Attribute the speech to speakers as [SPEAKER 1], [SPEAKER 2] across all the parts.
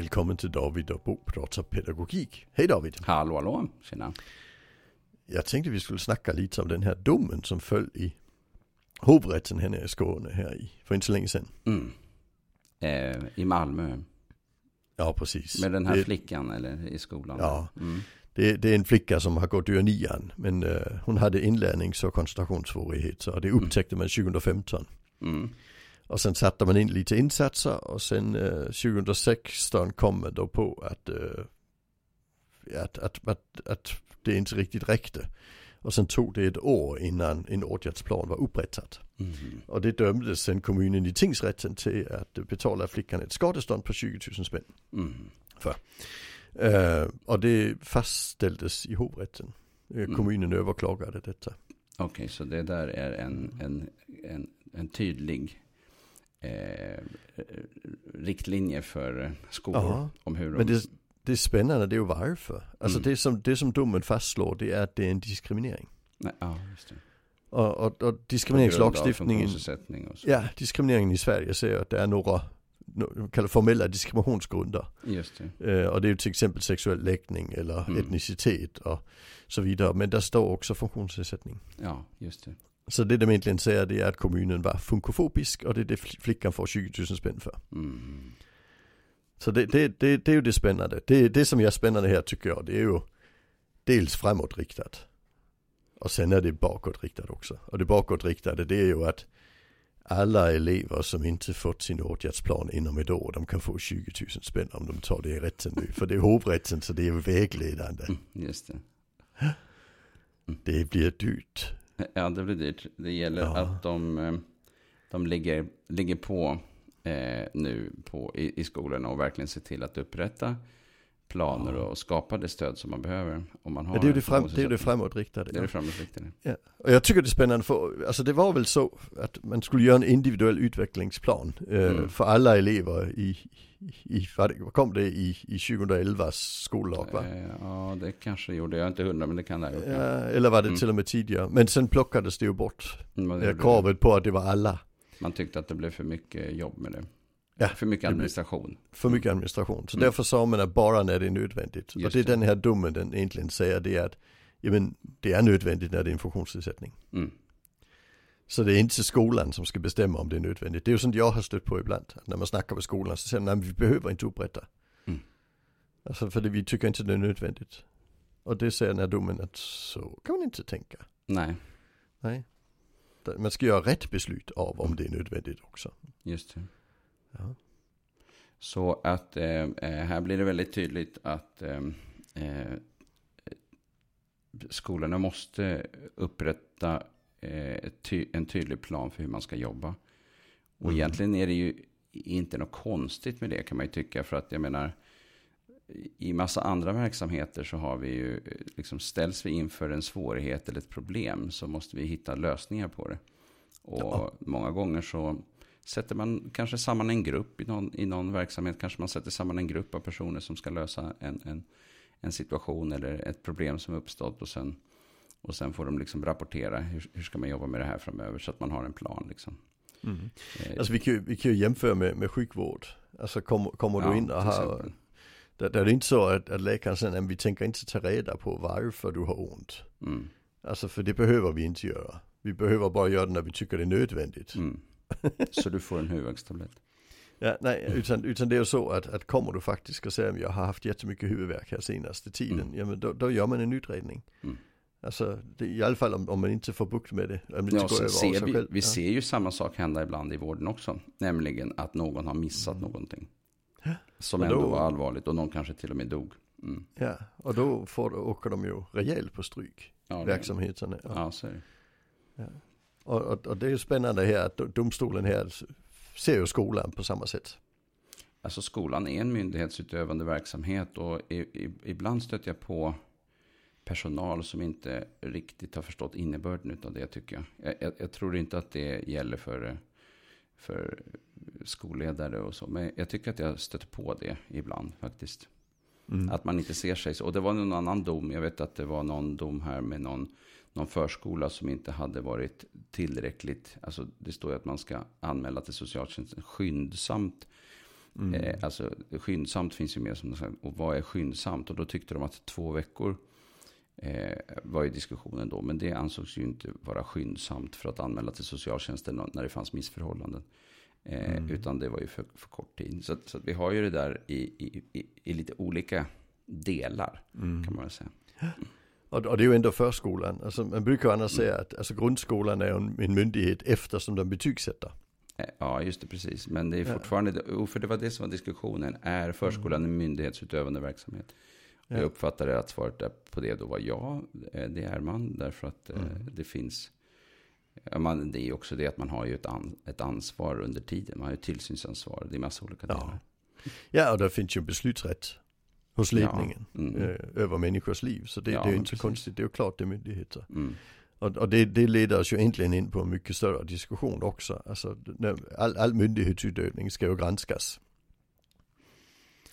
[SPEAKER 1] Välkommen till David och Bo pratar pedagogik. Hej David!
[SPEAKER 2] Hallå hallå, tjena.
[SPEAKER 1] Jag tänkte vi skulle snacka lite om den här domen som föll i hovrätten här nere i Skåne här i, för inte så länge sedan.
[SPEAKER 2] Mm. Eh, I Malmö.
[SPEAKER 1] Ja, precis.
[SPEAKER 2] Med den här
[SPEAKER 1] det,
[SPEAKER 2] flickan eller i skolan.
[SPEAKER 1] Ja.
[SPEAKER 2] Mm.
[SPEAKER 1] Det, det, är en flicka som har gått ur nian, men uh, hon hade inlärnings och koncentrationssvårigheter och det upptäckte man 2015.
[SPEAKER 2] Mm.
[SPEAKER 1] Och sen satte man in lite insatser och sen uh, 2016 kom man då på att, uh, att, att, att, att det inte riktigt räckte. Och sen tog det ett år innan en åtgärdsplan var upprättad.
[SPEAKER 2] Mm.
[SPEAKER 1] Och det dömdes sen kommunen i tingsrätten till att betala flickan ett skadestånd på 20 000 spänn.
[SPEAKER 2] Mm.
[SPEAKER 1] Uh, och det fastställdes i hovrätten. Uh,
[SPEAKER 2] Mm.
[SPEAKER 1] Kommunen överklagade detta.
[SPEAKER 2] Okej, så det där är en, en, en, en tydlig eh, riktlinje för skolor.
[SPEAKER 1] Ja,
[SPEAKER 2] om hur de...
[SPEAKER 1] Men det, det är spännande, det är ju varför. Alltså
[SPEAKER 2] Mm.
[SPEAKER 1] det, som, det som domen fastslår det är att det är en diskriminering.
[SPEAKER 2] Nej, ja, just det.
[SPEAKER 1] Och, och, och diskrimineringslagstiftningen,
[SPEAKER 2] och
[SPEAKER 1] ja diskrimineringen i Sverige säger att det är några, kallar formella diskriminationsgrunder.
[SPEAKER 2] Just det.
[SPEAKER 1] Eh, och det är ju till exempel sexuell läggning eller
[SPEAKER 2] Mm.
[SPEAKER 1] etnicitet och så vidare. Men där står också funktionsnedsättning.
[SPEAKER 2] Ja, just det.
[SPEAKER 1] Så det de egentligen säger det är att kommunen var funkofobisk och det är det fl- flickan får 20 000 spänn för.
[SPEAKER 2] Mm.
[SPEAKER 1] Så det, det, det, det är ju det spännande. Det, det som är spännande här tycker jag det är ju dels framåtriktat. Och sen är det bakåtriktat också. Och det bakåtriktade det är ju att alla elever som inte fått sin åtgärdsplan inom ett år, de kan få 20 000 spänn om de tar det i rätten nu. För det är hovrätten så det är vägledande.
[SPEAKER 2] Mm, just det.
[SPEAKER 1] Det blir dyrt.
[SPEAKER 2] Ja, det blir dyrt. Det gäller
[SPEAKER 1] Ja.
[SPEAKER 2] att de, eh, de ligger, ligger på eh, nu på, i, i skolorna och verkligen ser till att upprätta planer och skapa det stöd som man behöver. Om man har
[SPEAKER 1] Ja, det är det, fram, det, är det framåtriktade.
[SPEAKER 2] Det är det framåtriktade.
[SPEAKER 1] Ja. Och jag tycker det är spännande för, alltså det var väl så att man skulle göra en individuell utvecklingsplan eh,
[SPEAKER 2] Mm.
[SPEAKER 1] för alla elever i, i, vad kom det i, i 2011 skollag va?
[SPEAKER 2] Eh, ja, det kanske gjorde jag inte hundra, men det kan det ha gjort.
[SPEAKER 1] Ja, eller var det
[SPEAKER 2] Mm.
[SPEAKER 1] till och med tidigare. Men sen plockades det ju bort.
[SPEAKER 2] Mm,
[SPEAKER 1] Eh,
[SPEAKER 2] det.
[SPEAKER 1] kravet på att det var alla.
[SPEAKER 2] Man tyckte att det blev för mycket jobb med det.
[SPEAKER 1] Ja,
[SPEAKER 2] för mycket administration.
[SPEAKER 1] För mycket administration. Så
[SPEAKER 2] Mm.
[SPEAKER 1] därför sa man att bara när det är nödvändigt. och
[SPEAKER 2] Just
[SPEAKER 1] det är den här domen den egentligen säger det är att ja, men det är nödvändigt när det är en funktionsnedsättning.
[SPEAKER 2] Mm.
[SPEAKER 1] Så det är inte skolan som ska bestämma om det är nödvändigt. Det är ju sånt jag har stött på ibland. Att när man snackar med skolan så säger de, nej vi behöver inte upprätta.
[SPEAKER 2] Mm.
[SPEAKER 1] Alltså för det, vi tycker inte det är nödvändigt. Och det säger den här domen att så kan man inte tänka.
[SPEAKER 2] Nej,
[SPEAKER 1] Nej. Man ska göra rätt beslut av om det är nödvändigt också.
[SPEAKER 2] just det.
[SPEAKER 1] Ja.
[SPEAKER 2] Så att eh, eh, här blir det väldigt tydligt att eh, eh, skolorna måste upprätta eh, ty en tydlig plan för hur man ska jobba. Och
[SPEAKER 1] Mm.
[SPEAKER 2] egentligen är det ju inte något konstigt med det kan man ju tycka. För att jag menar, i massa andra verksamheter så har vi ju, eh, liksom ställs vi inför en svårighet eller ett problem så måste vi hitta lösningar på det. Och
[SPEAKER 1] Ja.
[SPEAKER 2] många gånger så sätter man kanske samman en grupp i någon, i någon verksamhet. Kanske man sätter samman en grupp av personer som ska lösa en, en, en situation eller ett problem som uppstått. Och sen, och sen får de liksom rapportera hur, hur ska man jobba med det här framöver så att man har en plan. Liksom.
[SPEAKER 1] Mm.
[SPEAKER 2] Eh,
[SPEAKER 1] Alltså vi kan, ju- vi kan ju jämföra med, med sjukvård. Alltså kommer, kommer
[SPEAKER 2] ja,
[SPEAKER 1] du in och har, där, där är det inte så att, att läkaren säger, "Nej, men vi tänker inte ta reda på varför du har ont.
[SPEAKER 2] Mm,
[SPEAKER 1] Alltså för det behöver vi inte göra. Vi behöver bara göra det när vi tycker det är nödvändigt.
[SPEAKER 2] mm. Så du får en huvudvärkstablett.
[SPEAKER 1] Ja, nej, utan, utan det är så att, att kommer du faktiskt och säger att jag har haft jättemycket huvudvärk här senaste tiden,
[SPEAKER 2] Mm.
[SPEAKER 1] ja men då, då gör man en utredning.
[SPEAKER 2] Mm.
[SPEAKER 1] Alltså det, i alla fall om, om man inte får bukt med det, om det
[SPEAKER 2] Ja,
[SPEAKER 1] går
[SPEAKER 2] ser vi, vi
[SPEAKER 1] ja.
[SPEAKER 2] ser ju samma sak hända ibland i vården också. Nämligen att någon har missat
[SPEAKER 1] Mm.
[SPEAKER 2] någonting. Som
[SPEAKER 1] Och
[SPEAKER 2] ändå
[SPEAKER 1] då-
[SPEAKER 2] var allvarligt och någon kanske till och med dog. Mm.
[SPEAKER 1] Ja, och då får, åker de ju rejält på stryk,
[SPEAKER 2] Ja,
[SPEAKER 1] verksamheterna. Ja.
[SPEAKER 2] Ja, så är det.
[SPEAKER 1] Och, och, och det är ju spännande här att domstolen här ser ju skolan på samma sätt.
[SPEAKER 2] Alltså skolan är en myndighetsutövande verksamhet och i, i, ibland stöter jag på personal som inte riktigt har förstått innebörden av det tycker jag. Jag, jag, jag tror inte att det gäller för, för skolledare och så. Men jag tycker att jag stöter på det ibland faktiskt.
[SPEAKER 1] Mm.
[SPEAKER 2] Att man inte ser sig så. Och det var någon annan dom. Jag vet att det var någon dom här med någon, någon förskola som inte hade varit tillräckligt. Alltså det står ju att man ska anmäla till socialtjänsten skyndsamt. Mm. Eh, alltså skyndsamt finns ju med som och vad är skyndsamt? Och då tyckte de att två veckor eh, var ju diskussionen då. Men det ansågs ju inte vara skyndsamt för att anmäla till socialtjänsten när det fanns missförhållanden. Eh, mm. Utan det var ju för, för kort tid. Så, så vi har ju det där i, i, i, i lite olika delar mm. kan man väl säga.
[SPEAKER 1] Och, och, det är ju ändå förskolan. Alltså, man brukar annars mm. säga att alltså, grundskolan är en, en myndighet eftersom de betygsätter.
[SPEAKER 2] Eh, ja, just det, precis. Men det är fortfarande, ja. för det var det som var diskussionen. Är förskolan en myndighetsutövande verksamhet? Ja. Jag uppfattade att svaret på det då var ja, eh, det är man. Därför att mm. det finns man, det är också det att man har ju ett, an, ett ansvar under tiden. Man har ju tillsynsansvar. Det är massa olika delar.
[SPEAKER 1] Ja, ja och det finns ju beslutsrätt hos ledningen ja, mm. eh, över människors liv. Så det, ja, det är inte så konstigt. Det är ju klart det är myndigheter. Mm. Och, och det, det, leder oss ju egentligen in på en mycket större diskussion också. Alltså, all, all myndighetsutövning ska ju granskas.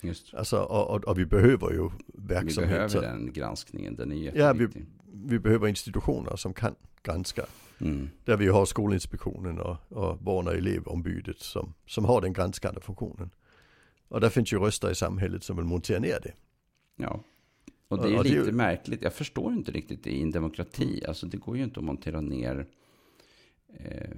[SPEAKER 1] Just. Alltså, och, och, och, vi behöver ju verksamheter.
[SPEAKER 2] Vi behöver den granskningen, den är jätteviktig.
[SPEAKER 1] Ja, vi, vi behöver institutioner som kan granska. Mm. Där vi har Skolinspektionen och, och barn och elevombudet som, som har den granskande funktionen. Och där finns ju röster i samhället som vill montera ner det.
[SPEAKER 2] Ja, och det är och, lite det... märkligt. Jag förstår inte riktigt det i en demokrati. Alltså det går ju inte att montera ner eh,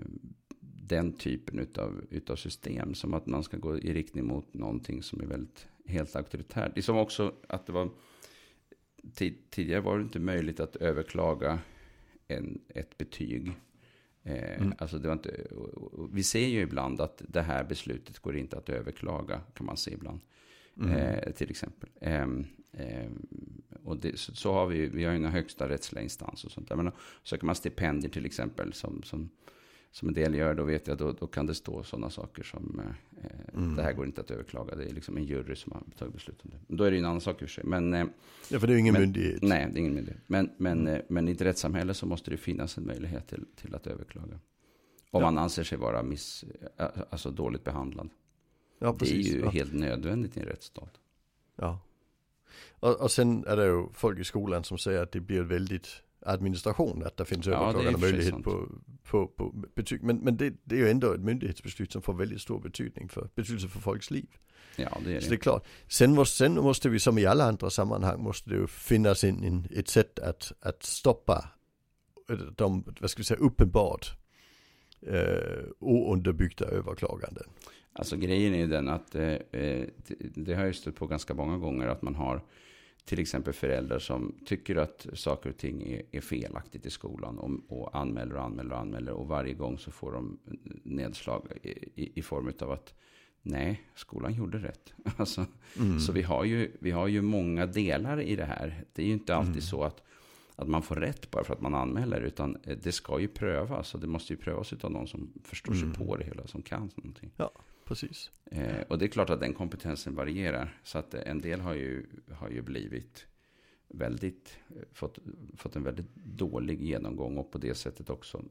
[SPEAKER 2] den typen utav, utav system. Som att man ska gå i riktning mot någonting som är väldigt helt auktoritärt. Det är som också att det var tidigare var det inte möjligt att överklaga en, ett betyg. Eh, mm. Alltså det var inte, vi ser ju ibland att det här beslutet går inte att överklaga, kan man se ibland. Mm. Eh, till exempel. Eh, och det, så, så, har vi, vi har ju inga högsta rättsliga instanser och sånt där. Men söker man stipendier till exempel som, som som en del gör, då vet jag, då, då kan det stå sådana saker som eh, mm. det här går inte att överklaga. Det är liksom en jury som har tagit beslut om det. Då är det en annan sak i sig. Men, eh,
[SPEAKER 1] ja, för det är ingen
[SPEAKER 2] men,
[SPEAKER 1] myndighet.
[SPEAKER 2] Nej, det är ingen myndighet. Men, men, mm. eh, men i ett rättssamhälle så måste det finnas en möjlighet till, till att överklaga. Om ja. man anser sig vara miss, eh, alltså dåligt behandlad. Ja, precis, det är ju ja. helt nödvändigt i en rättsstat.
[SPEAKER 1] Ja. Och, och sen är det ju folk i skolan som säger att det blir väldigt administration, att det finns överklagande ja, möjlighet på, på, på betyg. Men, men det, det, är ju ändå ett myndighetsbeslut som får väldigt stor betydning för, betydelse för folks liv.
[SPEAKER 2] Ja, det är det.
[SPEAKER 1] Så det är klart. Sen måste, sen måste vi som i alla andra sammanhang måste det ju finnas en, en, ett sätt att, att stoppa de, vad ska vi säga, uppenbart eh, ounderbyggda överklaganden.
[SPEAKER 2] Alltså grejen är ju den att eh, eh det, det har jag stött på ganska många gånger att man har till exempel föräldrar som tycker att saker och ting är, är felaktigt i skolan och, och, anmäler och anmäler och anmäler. Och varje gång så får de nedslag i, i, i form av att nej, skolan gjorde rätt. Alltså, mm. Så vi har, ju, vi har ju många delar i det här. Det är ju inte alltid mm. så att, att man får rätt bara för att man anmäler. Utan det ska ju prövas. Och det måste ju prövas av någon som förstår sig mm. på det hela, som kan någonting.
[SPEAKER 1] Ja precis.
[SPEAKER 2] Eh, och det är klart att den kompetensen varierar. Så att en del har ju, har ju blivit väldigt, eh, fått, fått en väldigt dålig genomgång och på det sättet också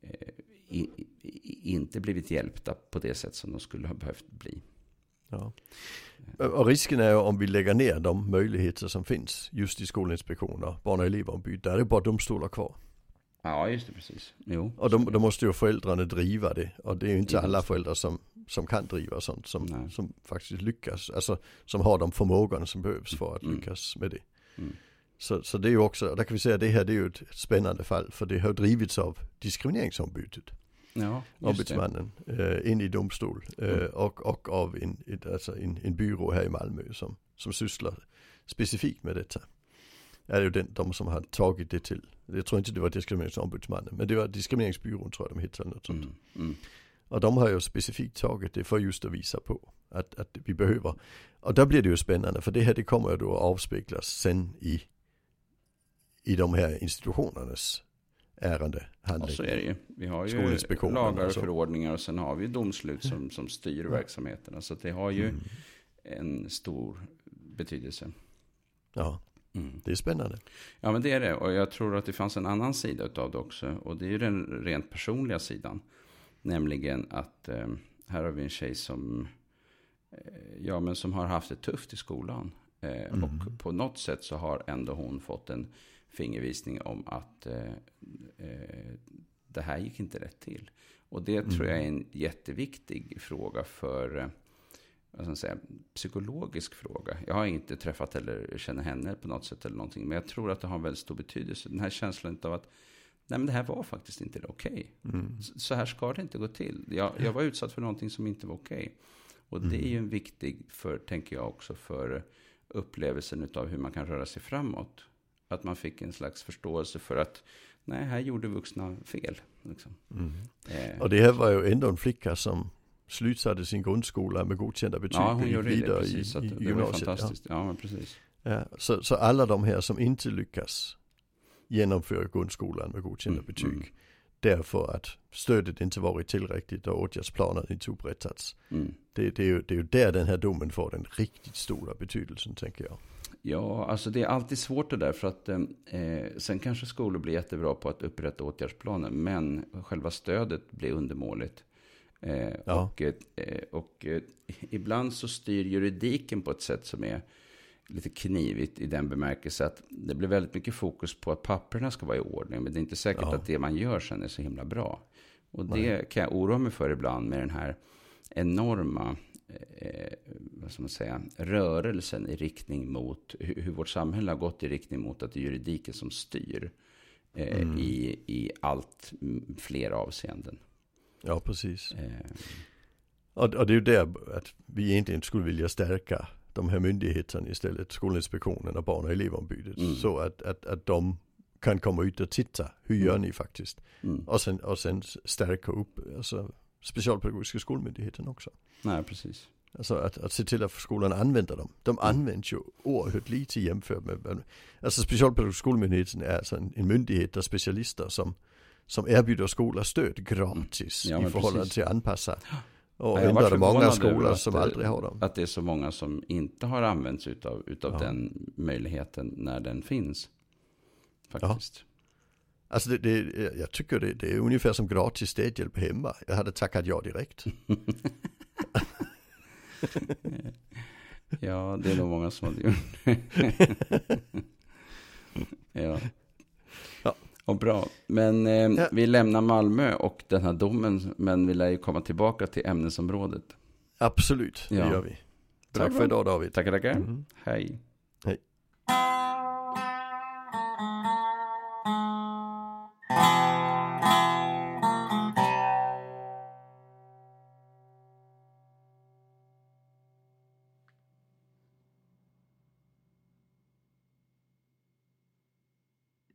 [SPEAKER 2] eh, i, i, inte blivit hjälpta på det sätt som de skulle ha behövt bli.
[SPEAKER 1] Ja. Och risken är ju om vi lägger ner de möjligheter som finns just i skolinspektioner, barn och elevombud, där är det bara domstolar kvar.
[SPEAKER 2] Ja, just det, precis. Jo.
[SPEAKER 1] Och då, då, måste ju föräldrarna driva det. Och det är ju inte just. alla föräldrar som, som kan driva sånt, som, som faktiskt lyckas. Alltså som har de förmågorna som behövs för att mm. lyckas med det. Mm. Så, så det är ju också, där kan vi säga att det här det är ju ett spännande fall. För det har drivits av diskrimineringsombudet.
[SPEAKER 2] Ja,
[SPEAKER 1] ombudsmannen eh, in i domstol. Eh, mm. och, och av en, alltså en, en byrå här i Malmö som, som sysslar specifikt med detta är ju den, de som har tagit det till. Jag tror inte det var diskrimineringsombudsmannen, men det var diskrimineringsbyrån tror jag de hette eller något sånt. Mm, mm. Och de har ju specifikt tagit det för just att visa på att, att vi behöver. Och där blir det ju spännande för det här det kommer ju då att avspeglas sen i, i de här institutionernas ärende.
[SPEAKER 2] Ja, så är det ju. Vi har ju lagar och förordningar och sen har vi domslut som, som styr ja. verksamheterna. Så det har ju mm. en stor betydelse.
[SPEAKER 1] Ja. Mm. Det är spännande.
[SPEAKER 2] Ja, men det är det. Och jag tror att det fanns en annan sida av det också. Och det är ju den rent personliga sidan. Nämligen att eh, här har vi en tjej som, eh, ja, men som har haft det tufft i skolan. Eh, mm. Och på något sätt så har ändå hon fått en fingervisning om att eh, eh, det här gick inte rätt till. Och det mm. tror jag är en jätteviktig fråga för man säga, psykologisk fråga. Jag har inte träffat eller känner henne på något sätt eller någonting. Men jag tror att det har en väldigt stor betydelse. Den här känslan av att nej men det här var faktiskt inte okej. Okay. Mm. Så här ska det inte gå till. Jag, jag var utsatt för någonting som inte var okej. Okay. Och det är ju mm. en viktig, för, tänker jag också, för upplevelsen av hur man kan röra sig framåt. Att man fick en slags förståelse för att nej, här gjorde vuxna fel. Liksom.
[SPEAKER 1] Mm. Eh. Och det här var ju ändå en flicka som slutsatte sin grundskola med godkända betyg.
[SPEAKER 2] Ja, hon gjorde vidare det, precis. I, i, det var fantastiskt. Ja, ja precis.
[SPEAKER 1] Ja, så, så alla de här som inte lyckas genomföra grundskolan med godkända mm, betyg. Mm. Därför att stödet inte varit tillräckligt och åtgärdsplanen inte upprättats. Mm. Det, det, är ju, det är ju där den här domen får den riktigt stora betydelsen tänker jag.
[SPEAKER 2] Ja, alltså det är alltid svårt det där för att eh, sen kanske skolor blir jättebra på att upprätta åtgärdsplaner men själva stödet blir undermåligt. Eh, ja. Och, eh, och eh, ibland så styr juridiken på ett sätt som är lite knivigt i den bemärkelse att det blir väldigt mycket fokus på att papperna ska vara i ordning. Men det är inte säkert ja. att det man gör sen är så himla bra. Och det Nej. kan jag oroa mig för ibland med den här enorma eh, vad ska man säga, rörelsen i riktning mot hur, hur, vårt samhälle har gått i riktning mot att det är juridiken som styr eh, mm. i, i allt fler avseenden.
[SPEAKER 1] Ja, precis. Eh. Och, det är ju där att vi egentligen skulle vilja stärka de här myndigheterna istället, Skolinspektionen och Barn och elevombudet. Mm. Så att, att, att de kan komma ut och titta, hur gör mm. ni faktiskt? Mm. Och, sen, och sen stärka upp alltså, specialpedagogiska skolmyndigheten också.
[SPEAKER 2] Nej, precis.
[SPEAKER 1] Alltså att, att se till att skolan använder dem. De mm. används ju oerhört lite jämfört med, alltså specialpedagogiska skolmyndigheten är alltså en, en myndighet av specialister som, som erbjuder skolor stöd gratis mm. ja, i förhållande precis. till anpassa. Och ändå är det många skolor som det, aldrig har dem.
[SPEAKER 2] Att det är så många som inte har använts utav, utav ja. den möjligheten när den finns. Faktiskt. Ja.
[SPEAKER 1] Alltså det, det, jag tycker det, det är ungefär som gratis städhjälp hemma. Jag hade tackat ja direkt.
[SPEAKER 2] ja, det är nog många som hade gjort ja. Och bra. Men eh, ja. vi lämnar Malmö och den här domen. Men vi lär ju komma tillbaka till ämnesområdet.
[SPEAKER 1] Absolut, det ja. gör vi.
[SPEAKER 2] Tack för idag David. Tackar, tackar. Mm. Hej.